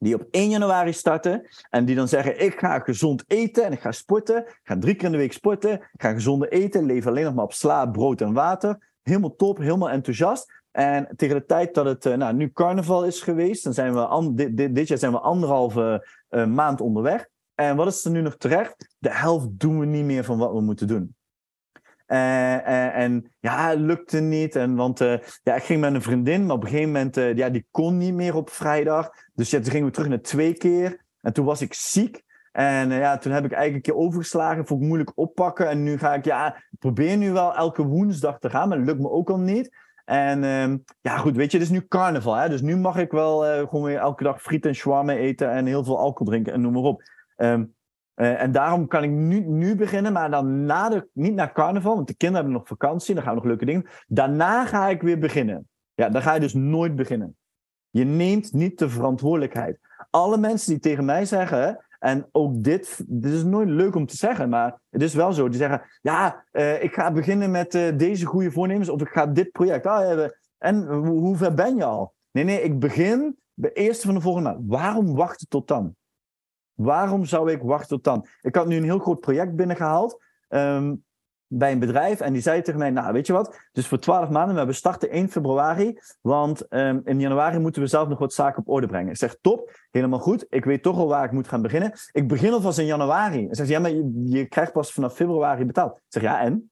die op 1 januari starten en die dan zeggen: Ik ga gezond eten en ik ga sporten. Ik ga drie keer in de week sporten. Ik ga gezonde eten. Leef alleen nog maar op sla, brood en water. Helemaal top, helemaal enthousiast. En tegen de tijd dat het uh, nou, nu carnaval is geweest, dan zijn we dit, jaar zijn we anderhalve uh, maand onderweg. En wat is er nu nog terecht? De helft doen we niet meer van wat we moeten doen. Uh, en ja, het lukte niet. En, want uh, ja, ik ging met een vriendin, maar op een gegeven moment, ja, die kon niet meer op vrijdag. Dus ja, toen gingen we terug naar twee keer. En toen was ik ziek. En ja, toen heb ik eigenlijk een keer overgeslagen, vond ik moeilijk oppakken. En nu ga ik, ja, probeer nu wel elke woensdag te gaan, maar dat lukt me ook al niet. En ehm, ja, goed, weet je, het is nu carnaval. Hè? Dus nu mag ik wel gewoon weer elke dag friet en shawarma eten en heel veel alcohol drinken en noem maar op. Um, uh, en daarom kan ik nu, nu beginnen, maar dan na de, niet na carnaval, want de kinderen hebben nog vakantie, dan gaan we nog leuke dingen. Daarna ga ik weer beginnen. Ja, dan ga je dus nooit beginnen. Je neemt niet de verantwoordelijkheid. Alle mensen die tegen mij zeggen, en ook dit, dit is nooit leuk om te zeggen, maar het is wel zo. Die zeggen, ja, uh, ik ga beginnen met uh, deze goede voornemens of ik ga dit project. En hoe ver ben je al? Nee, nee, ik begin de eerste van de volgende maand. Waarom wachten tot dan? Waarom zou ik wachten tot dan? Ik had nu een heel groot project binnengehaald. Um, bij een bedrijf en die zei tegen mij, nou weet je wat, dus voor 12 maanden, we starten 1 februari, want um, in januari moeten we zelf nog wat zaken op orde brengen. Ik zeg, top, helemaal goed, ik weet toch al waar ik moet gaan beginnen. Ik begin alvast in januari. En zegt ja, maar je, krijgt pas vanaf februari betaald. Ik zeg, ja en?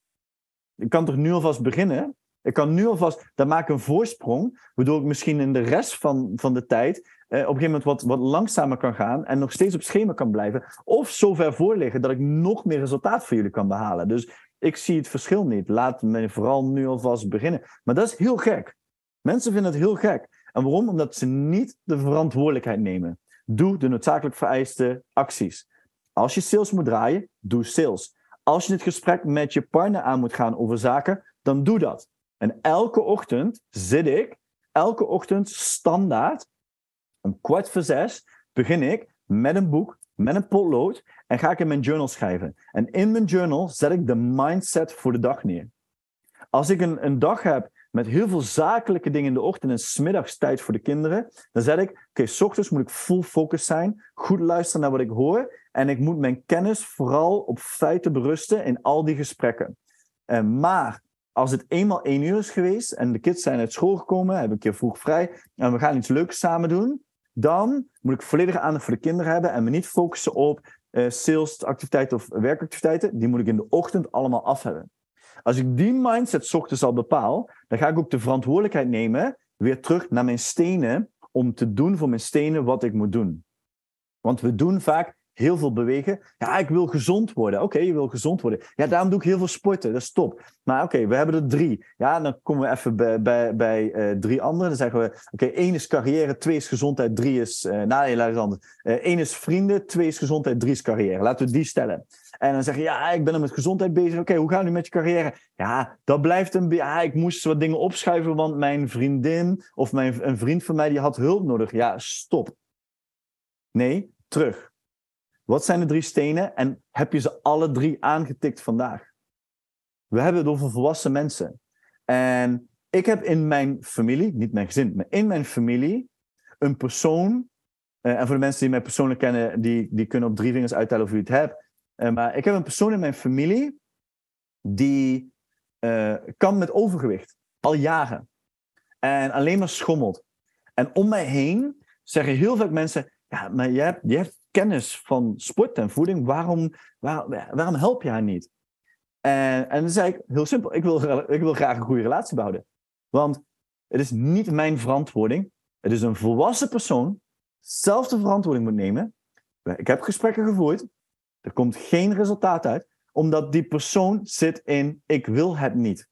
Ik kan toch nu alvast beginnen? Ik kan nu alvast, dan maak ik een voorsprong, waardoor ik misschien in de rest van, van de tijd op een gegeven moment wat, wat langzamer kan gaan en nog steeds op schema kan blijven. Of zo ver voorliggen dat ik nog meer resultaat voor jullie kan behalen. Dus ik zie het verschil niet. Laat me vooral nu alvast beginnen. Maar dat is heel gek. Mensen vinden het heel gek. En waarom? Omdat ze niet de verantwoordelijkheid nemen. Doe de noodzakelijk vereiste acties. Als je sales moet draaien, doe sales. Als je het gesprek met je partner aan moet gaan over zaken, dan doe dat. En elke ochtend zit ik, elke ochtend standaard, om kwart voor zes, begin ik met een boek met een potlood en ga ik in mijn journal schrijven. En in mijn journal zet ik de mindset voor de dag neer. Als ik een, een dag heb met heel veel zakelijke dingen in de ochtend en smiddags tijd voor de kinderen, dan zet ik, oké, s ochtends moet ik full focus zijn, goed luisteren naar wat ik hoor en ik moet mijn kennis vooral op feiten berusten in al die gesprekken. Uh, maar als het eenmaal één uur is geweest en de kids zijn uit school gekomen, hebben een keer vroeg vrij en we gaan iets leuks samen doen, dan moet ik volledige aandacht voor de kinderen hebben en me niet focussen op uh, salesactiviteiten of werkactiviteiten. Die moet ik in de ochtend allemaal af hebben. Als ik die mindset ochtends al bepaal, dan ga ik ook de verantwoordelijkheid nemen weer terug naar mijn stenen om te doen voor mijn stenen wat ik moet doen. Want we doen vaak heel veel bewegen. Ja, ik wil gezond worden. Oké, je wil gezond worden. Ja, daarom doe ik heel veel sporten. Dat is top. Maar oké, we hebben er drie. Ja, dan komen we even bij, bij, bij uh, drie andere. Dan zeggen we, oké, één is carrière, twee is gezondheid, drie is... Uh, nou, nee, anders. Uh, één is vrienden, twee is gezondheid, drie is carrière. Laten we die stellen. En dan zeg je, ja, ik ben er met gezondheid bezig. Oké, hoe gaat het nu met je carrière? Ja, dat blijft een Ja, ik moest wat dingen opschuiven, want mijn vriendin of mijn, een vriend van mij die had hulp nodig. Ja, stop. Nee, terug. Wat zijn de drie stenen en heb je ze alle drie aangetikt vandaag? We hebben het over volwassen mensen. En ik heb in mijn familie, niet mijn gezin, maar in mijn familie, een persoon. Uh, en voor de mensen die mij persoonlijk kennen, die, die kunnen op drie vingers uittellen of u het hebt. Uh, maar ik heb een persoon in mijn familie die uh, kan met overgewicht. Al jaren. En alleen maar schommelt. En om mij heen zeggen heel veel mensen: Ja, maar je hebt, je hebt kennis van sport en voeding, waarom, waar, waarom help je haar niet? En, en dan zei ik heel simpel, ik wil, ik wil graag een goede relatie behouden. Want het is niet mijn verantwoording. Het is een volwassen persoon zelf de verantwoording moet nemen. Ik heb gesprekken gevoerd. Er komt geen resultaat uit, omdat die persoon zit in ik wil het niet.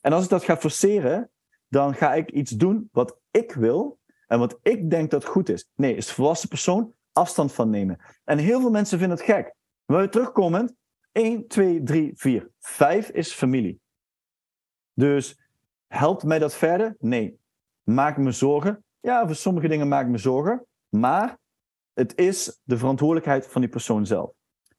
En als ik dat ga forceren, dan ga ik iets doen wat ik wil en wat ik denk dat goed is. Nee, is volwassen persoon afstand van nemen. En heel veel mensen vinden het gek. Maar terugkomend, 1, 2, 3, 4. 5 is familie. Dus helpt mij dat verder? Nee. Maak me zorgen? Ja, voor sommige dingen maak ik me zorgen. Maar het is de verantwoordelijkheid van die persoon zelf.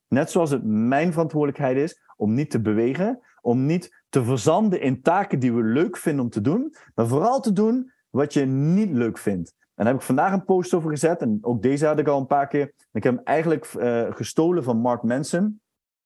Net zoals het mijn verantwoordelijkheid is om niet te bewegen, om niet te verzanden in taken die we leuk vinden om te doen, maar vooral te doen wat je niet leuk vindt. En daar heb ik vandaag een post over gezet. En ook deze had ik al een paar keer. Ik heb hem eigenlijk uh, gestolen van Mark Manson.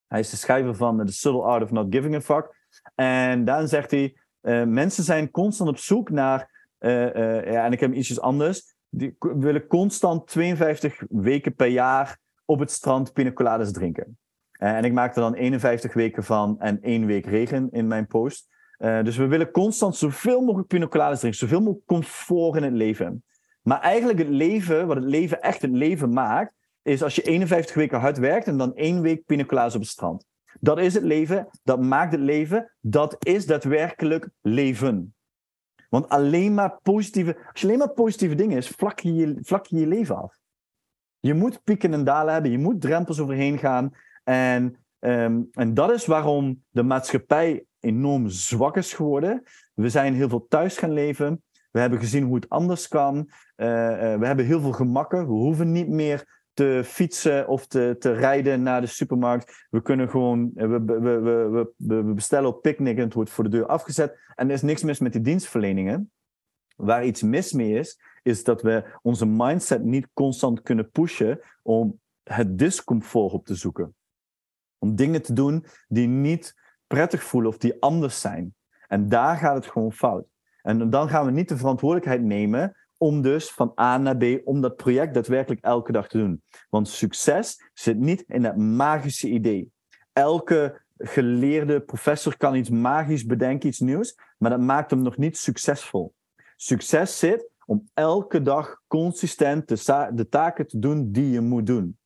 Hij is de schrijver van The Subtle Art of Not Giving a Fuck. En daarin zegt hij: uh, mensen zijn constant op zoek naar. Uh, ja, en ik heb ietsjes anders. Die willen constant 52 weken per jaar op het strand pina drinken. en ik maak er dan 51 weken van en één week regen in mijn post. dus we willen constant zoveel mogelijk pina drinken, zoveel mogelijk comfort in het leven. Maar eigenlijk het leven, wat het leven echt het leven maakt, is als je 51 weken hard werkt en dan één week pinacola's op het strand. Dat is het leven, dat maakt het leven, dat is daadwerkelijk leven. Want alleen maar positieve, als je alleen maar positieve dingen is, vlak je vlak je leven af. Je moet pieken en dalen hebben, je moet drempels overheen gaan. En, ehm, en dat is waarom de maatschappij enorm zwak is geworden. We zijn heel veel thuis gaan leven. We hebben gezien hoe het anders kan. Eh, eh, we hebben heel veel gemakken. We hoeven niet meer te fietsen of te, te rijden naar de supermarkt. We kunnen gewoon, eh, we, we, we, we, bestellen op picknick en het wordt voor de deur afgezet. En er is niks mis met die dienstverleningen. Waar iets mis mee is, is dat we onze mindset niet constant kunnen pushen om het discomfort op te zoeken. Om dingen te doen die niet prettig voelen of die anders zijn. En daar gaat het gewoon fout. En dan gaan we niet de verantwoordelijkheid nemen om dus van A naar B, om dat project daadwerkelijk elke dag te doen. Want succes zit niet in dat magische idee. Elke geleerde professor kan iets magisch bedenken, iets nieuws, maar dat maakt hem nog niet succesvol. Succes zit om elke dag consistent de, de taken te doen die je moet doen.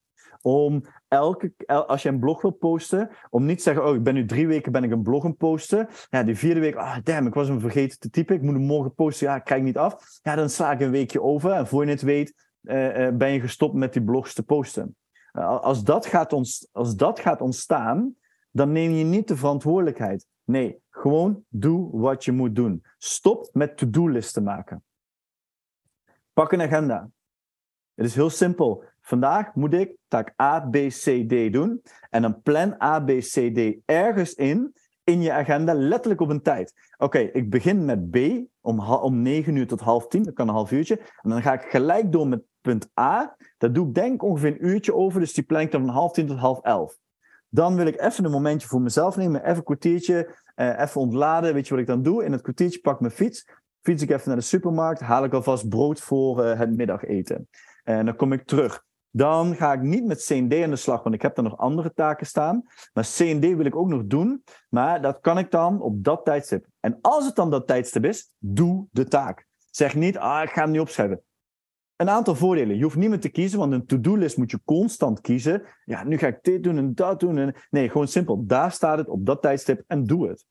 Om elke, als je een blog wil posten, om niet te zeggen, oh, ik ben nu drie weken ben ik een blog aan posten. Ja, die vierde week, ah, damn, ik was hem vergeten te typen. Ik moet hem morgen posten. Ja, ik krijg niet af. Ja, dan sla ik een weekje over. En voor je het weet, uh, ben je gestopt met die blogs te posten. Uh, als, dat gaat ons, als dat gaat ontstaan, dan neem je niet de verantwoordelijkheid. Nee, gewoon doe wat je moet doen. Stop met to-do-listen maken. Pak een agenda. Het is heel simpel. Vandaag moet ik taak A, B, C, D doen. En dan plan A, B, C, D ergens in, in je agenda, letterlijk op een tijd. Oké, ik begin met B om, om 9 uur tot half 10, dat kan een half uurtje. En dan ga ik gelijk door met punt A. Dat doe ik denk ongeveer een uurtje over, dus die plan ik dan van half 10 tot half 11. Dan wil ik even een momentje voor mezelf nemen, even een kwartiertje, eh, even ontladen. Weet je wat ik dan doe? In het kwartiertje pak ik mijn fiets, fiets ik even naar de supermarkt, haal ik alvast brood voor uh, het middageten. En dan kom ik terug. Dan ga ik niet met CND aan de slag, want ik heb er nog andere taken staan. Maar CND wil ik ook nog doen, maar dat kan ik dan op dat tijdstip. En als het dan dat tijdstip is, doe de taak. Zeg niet, ah, ik ga hem niet opschrijven. Een aantal voordelen. Je hoeft niet meer te kiezen, want een to-do-list moet je constant kiezen. Ja, nu ga ik dit doen en dat doen. En... Nee, gewoon simpel. Daar staat het op dat tijdstip en doe het.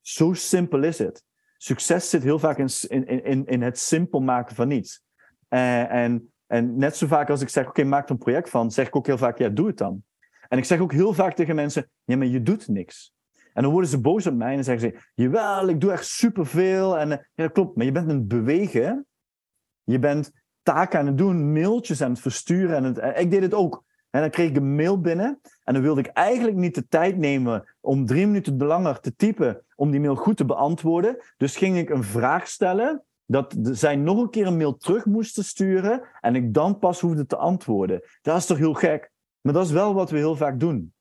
Zo simpel is het. Succes zit heel vaak in, in, in, in het simpel maken van iets. Uh, en en net zo vaak als ik zeg, oké, maak er een project van, zeg ik ook heel vaak, ja, doe het dan. En ik zeg ook heel vaak tegen mensen, ja, maar je doet niks. En dan worden ze boos op mij en zeggen ze, jawel, ik doe echt superveel. En eh, ja, dat klopt, maar je bent het bewegen. Je bent taken aan het doen, mailtjes aan het versturen. En het, eh, ik deed het ook. En dan kreeg ik een mail binnen en dan wilde ik eigenlijk niet de tijd nemen om drie minuten langer te typen om die mail goed te beantwoorden. Dus ging ik een vraag stellen dat zij nog een keer een mail terug moesten sturen en ik dan pas hoefde te antwoorden. Dat is toch heel gek? Maar dat is wel wat we heel vaak doen.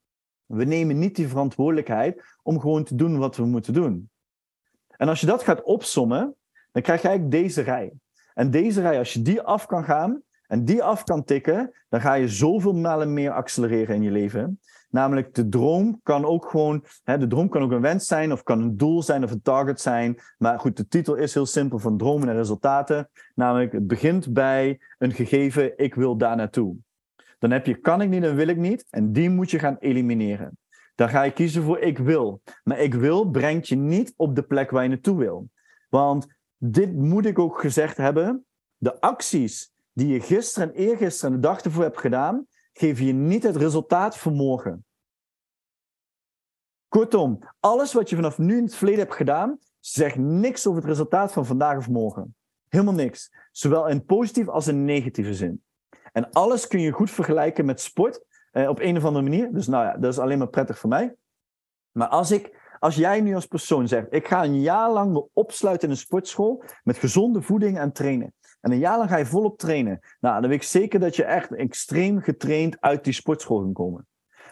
We nemen niet die verantwoordelijkheid om gewoon te doen wat we moeten doen. En als je dat gaat opsommen, dan krijg je eigenlijk deze rij. En deze rij, als je die af kan gaan en die af kan tikken, dan ga je zoveel malen meer accelereren in je leven. Namelijk, de droom kan ook gewoon, hè, de droom kan ook een wens zijn, of kan een doel zijn, of een target zijn. Maar goed, de titel is heel simpel: van dromen en resultaten. Namelijk, het begint bij een gegeven, ik wil daar naartoe. Dan heb je kan ik niet en wil ik niet, en die moet je gaan elimineren. Dan ga je kiezen voor ik wil. Maar ik wil brengt je niet op de plek waar je naartoe wil. Want dit moet ik ook gezegd hebben: de acties die je gisteren en eergisteren en de dag ervoor hebt gedaan, geef je niet het resultaat voor morgen. Kortom, alles wat je vanaf nu in het verleden hebt gedaan, zegt niks over het resultaat van vandaag of morgen. Helemaal niks. Zowel in positieve als in negatieve zin. En alles kun je goed vergelijken met sport eh, op een of andere manier. Dus nou ja, dat is alleen maar prettig voor mij. Maar als, ik, als jij nu als persoon zegt, ik ga een jaar lang me opsluiten in een sportschool met gezonde voeding en trainen. En een jaar lang ga je volop trainen. Nou, dan weet ik zeker dat je echt extreem getraind uit die sportschool kan komen.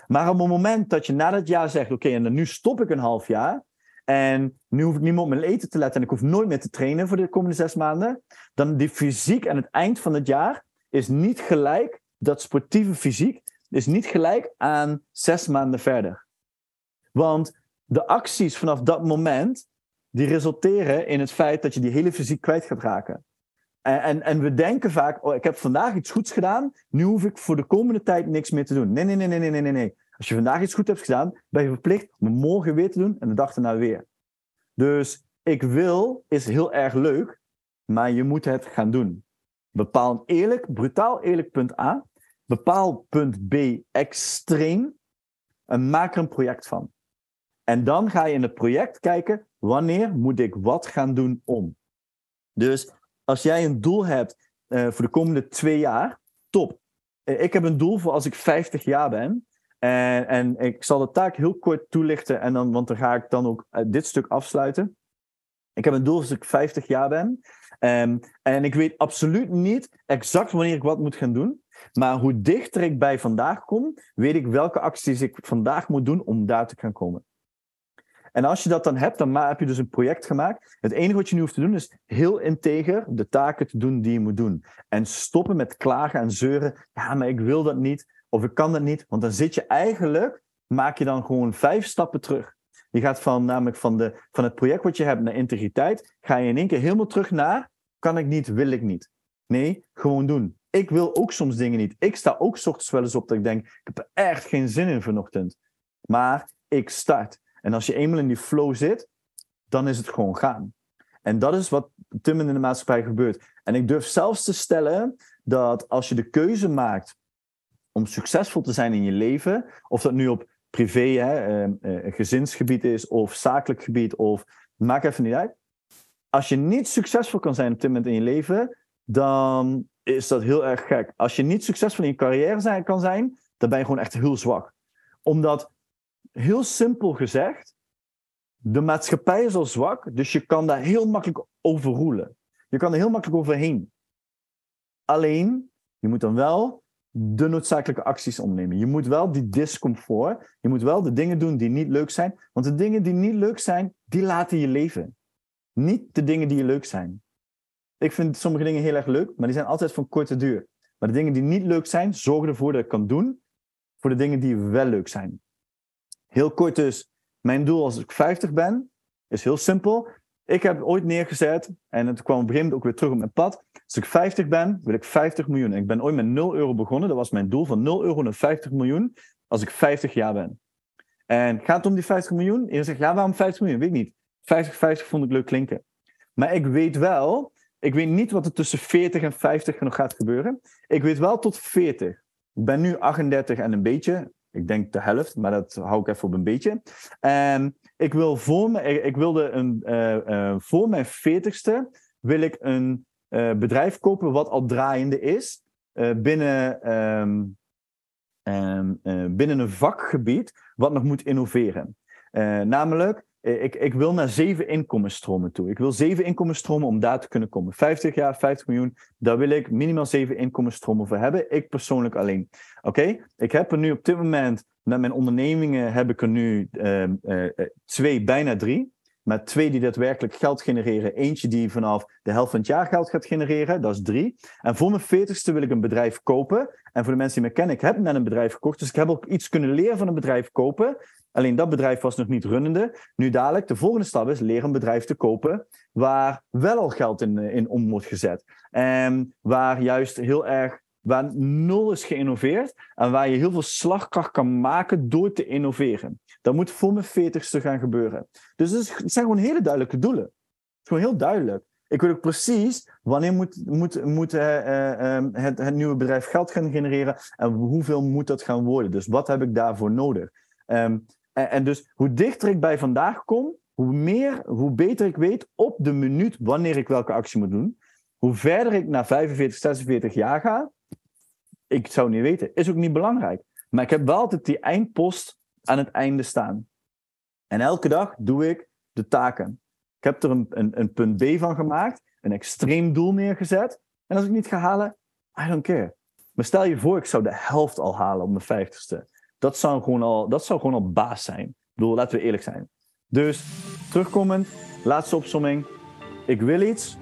Maar op het moment dat je na dat jaar zegt: Oké, en nu stop ik een half jaar. En nu hoef ik niet meer op mijn eten te letten en ik hoef nooit meer te trainen voor de komende zes maanden. Dan die fysiek aan het eind van het jaar is niet gelijk, dat sportieve fysiek is niet gelijk aan zes maanden verder. Want de acties vanaf dat moment, die resulteren in het feit dat je die hele fysiek kwijt gaat raken. En, en, en, we denken vaak, oh, ik heb vandaag iets goeds gedaan, nu hoef ik voor de komende tijd niks meer te doen. Nee, nee, nee, nee, nee, nee, nee. Als je vandaag iets goed hebt gedaan, ben je verplicht om morgen weer te doen en de dag erna weer. Dus ik wil is heel erg leuk, maar je moet het gaan doen. Bepaal een eerlijk, brutaal eerlijk punt A. Bepaal punt B extreem. En maak er een project van. En dan ga je in het project kijken, wanneer moet ik wat gaan doen om. Dus als jij een doel hebt uh, voor de komende twee jaar, top. Uh, ik heb een doel voor als ik 50 jaar ben. En, en ik zal de taak heel kort toelichten, en dan, want dan ga ik dan ook uh, dit stuk afsluiten. Ik heb een doel als ik 50 jaar ben. Um, en ik weet absoluut niet exact wanneer ik wat moet gaan doen. Maar hoe dichter ik bij vandaag kom, weet ik welke acties ik vandaag moet doen om daar te gaan komen. En als je dat dan hebt, dan heb je dus een project gemaakt. Het enige wat je nu hoeft te doen is heel integer de taken te doen die je moet doen. En stoppen met klagen en zeuren. Ja, maar ik wil dat niet. Of ik kan dat niet. Want dan zit je eigenlijk, maak je dan gewoon vijf stappen terug. Je gaat van, namelijk van, de, van het project wat je hebt naar integriteit, ga je in één keer helemaal terug naar, kan ik niet, wil ik niet. Nee, gewoon doen. Ik wil ook soms dingen niet. Ik sta ook ochtends wel eens op dat ik denk, ik heb er echt geen zin in vanochtend. Maar ik start. En als je eenmaal in die flow zit, dan is het gewoon gaan. En dat is wat timmen in de maatschappij gebeurt. En ik durf zelfs te stellen dat als je de keuze maakt om succesvol te zijn in je leven, of dat nu op privé, hè, uh, gezinsgebied is, of zakelijk gebied, of maak even niet uit. Als je niet succesvol kan zijn op dit moment in je leven, dan is dat heel erg gek. Als je niet succesvol in je carrière zijn, kan zijn, dan ben je gewoon echt heel zwak. Omdat heel simpel gezegd, de maatschappij is al zwak, dus je kan daar heel makkelijk overroelen. Je kan er heel makkelijk overheen. Alleen, je moet dan wel de noodzakelijke acties ondernemen. Je moet wel die discomfort, je moet wel de dingen doen die niet leuk zijn. Want de dingen die niet leuk zijn, die laten je leven. Niet de dingen die leuk zijn. Ik vind sommige dingen heel erg leuk, maar die zijn altijd van korte duur. Maar de dingen die niet leuk zijn, zorgen ervoor dat ik kan doen voor de dingen die wel leuk zijn. Heel kort dus, mijn doel als ik 50 ben, is heel simpel. Ik heb ooit neergezet, en het kwam op een gegeven moment ook weer terug op mijn pad. Als ik 50 ben, wil ik 50 miljoen. ik ben ooit met 0 euro begonnen. Dat was mijn doel van 0 euro naar 50 miljoen als ik 50 jaar ben. En gaat het om die 50 miljoen? En zegt, ja, waarom 50 miljoen? Weet ik niet. 50, 50 vond ik leuk klinken. Maar ik weet wel, ik weet niet wat er tussen 40 en 50 nog gaat gebeuren. Ik weet wel tot 40. Ik ben nu 38 en een beetje. Ik denk de helft, maar dat hou ik even op een beetje. En ik, wil voor me, ik wilde een, uh, uh, voor mijn 40ste wil ik een uh, bedrijf kopen wat al draaiende is binnen, um, um, binnen een vakgebied wat nog moet innoveren. namelijk, ik, ik wil naar zeven inkomensstromen toe. Ik wil zeven inkomensstromen om daar te kunnen komen. 50 jaar, 50 miljoen, daar wil ik minimaal zeven inkomensstromen voor hebben. Ik persoonlijk alleen. Oké, ik heb er nu op dit moment, met mijn ondernemingen, heb ik er nu uh, uh, twee, bijna drie. Maar twee die daadwerkelijk geld genereren. Eentje die vanaf de helft van het jaar geld gaat genereren. Dat is drie. En voor mijn veertigste wil ik een bedrijf kopen. En voor de mensen die me kennen, ik heb net een bedrijf gekocht. Dus ik heb ook iets kunnen leren van een bedrijf kopen. Alleen dat bedrijf was nog niet runnende. Nu dadelijk, de volgende stap is leren een bedrijf te kopen waar wel al geld in, eh, in om wordt gezet. En waar juist heel erg, waar nul is geïnnoveerd en waar je heel veel slagkracht kan maken door te innoveren. Dat moet voor mijn veertigste gaan gebeuren. Dus het zijn gewoon hele duidelijke doelen. Het is gewoon heel duidelijk. Ik weet ook precies wanneer moet, moet, moet uh, uh, het, het nieuwe bedrijf geld gaan genereren en hoeveel moet dat gaan worden. Dus wat heb ik daarvoor nodig? En, en, dus hoe dichter ik bij vandaag kom, hoe meer, hoe beter ik weet op de minuut wanneer ik welke actie moet doen. Hoe verder ik naar 45, 46 jaar ga, ik zou niet weten, is ook niet belangrijk. Maar ik heb wel altijd die eindpost aan het einde staan. En elke dag doe ik de taken. Ik heb er een, een, een punt B van gemaakt, een extreem doel neergezet. En als ik niet ga halen, I don't care. Maar stel je voor, ik zou de helft al halen op mijn vijftigste. Dat zou gewoon al, dat zou gewoon al baas zijn. Ik bedoel, laten we eerlijk zijn. Dus, terugkomend, laatste opsomming. Ik wil iets,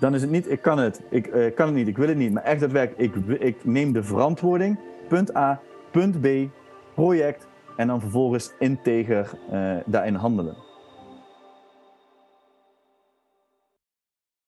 dan is het niet, ik kan het, ik uh, kan het niet, ik wil het niet. Maar echt het werk, ik, ik neem de verantwoording. Punt A, punt B, project. En dan vervolgens integer uh, daarin handelen.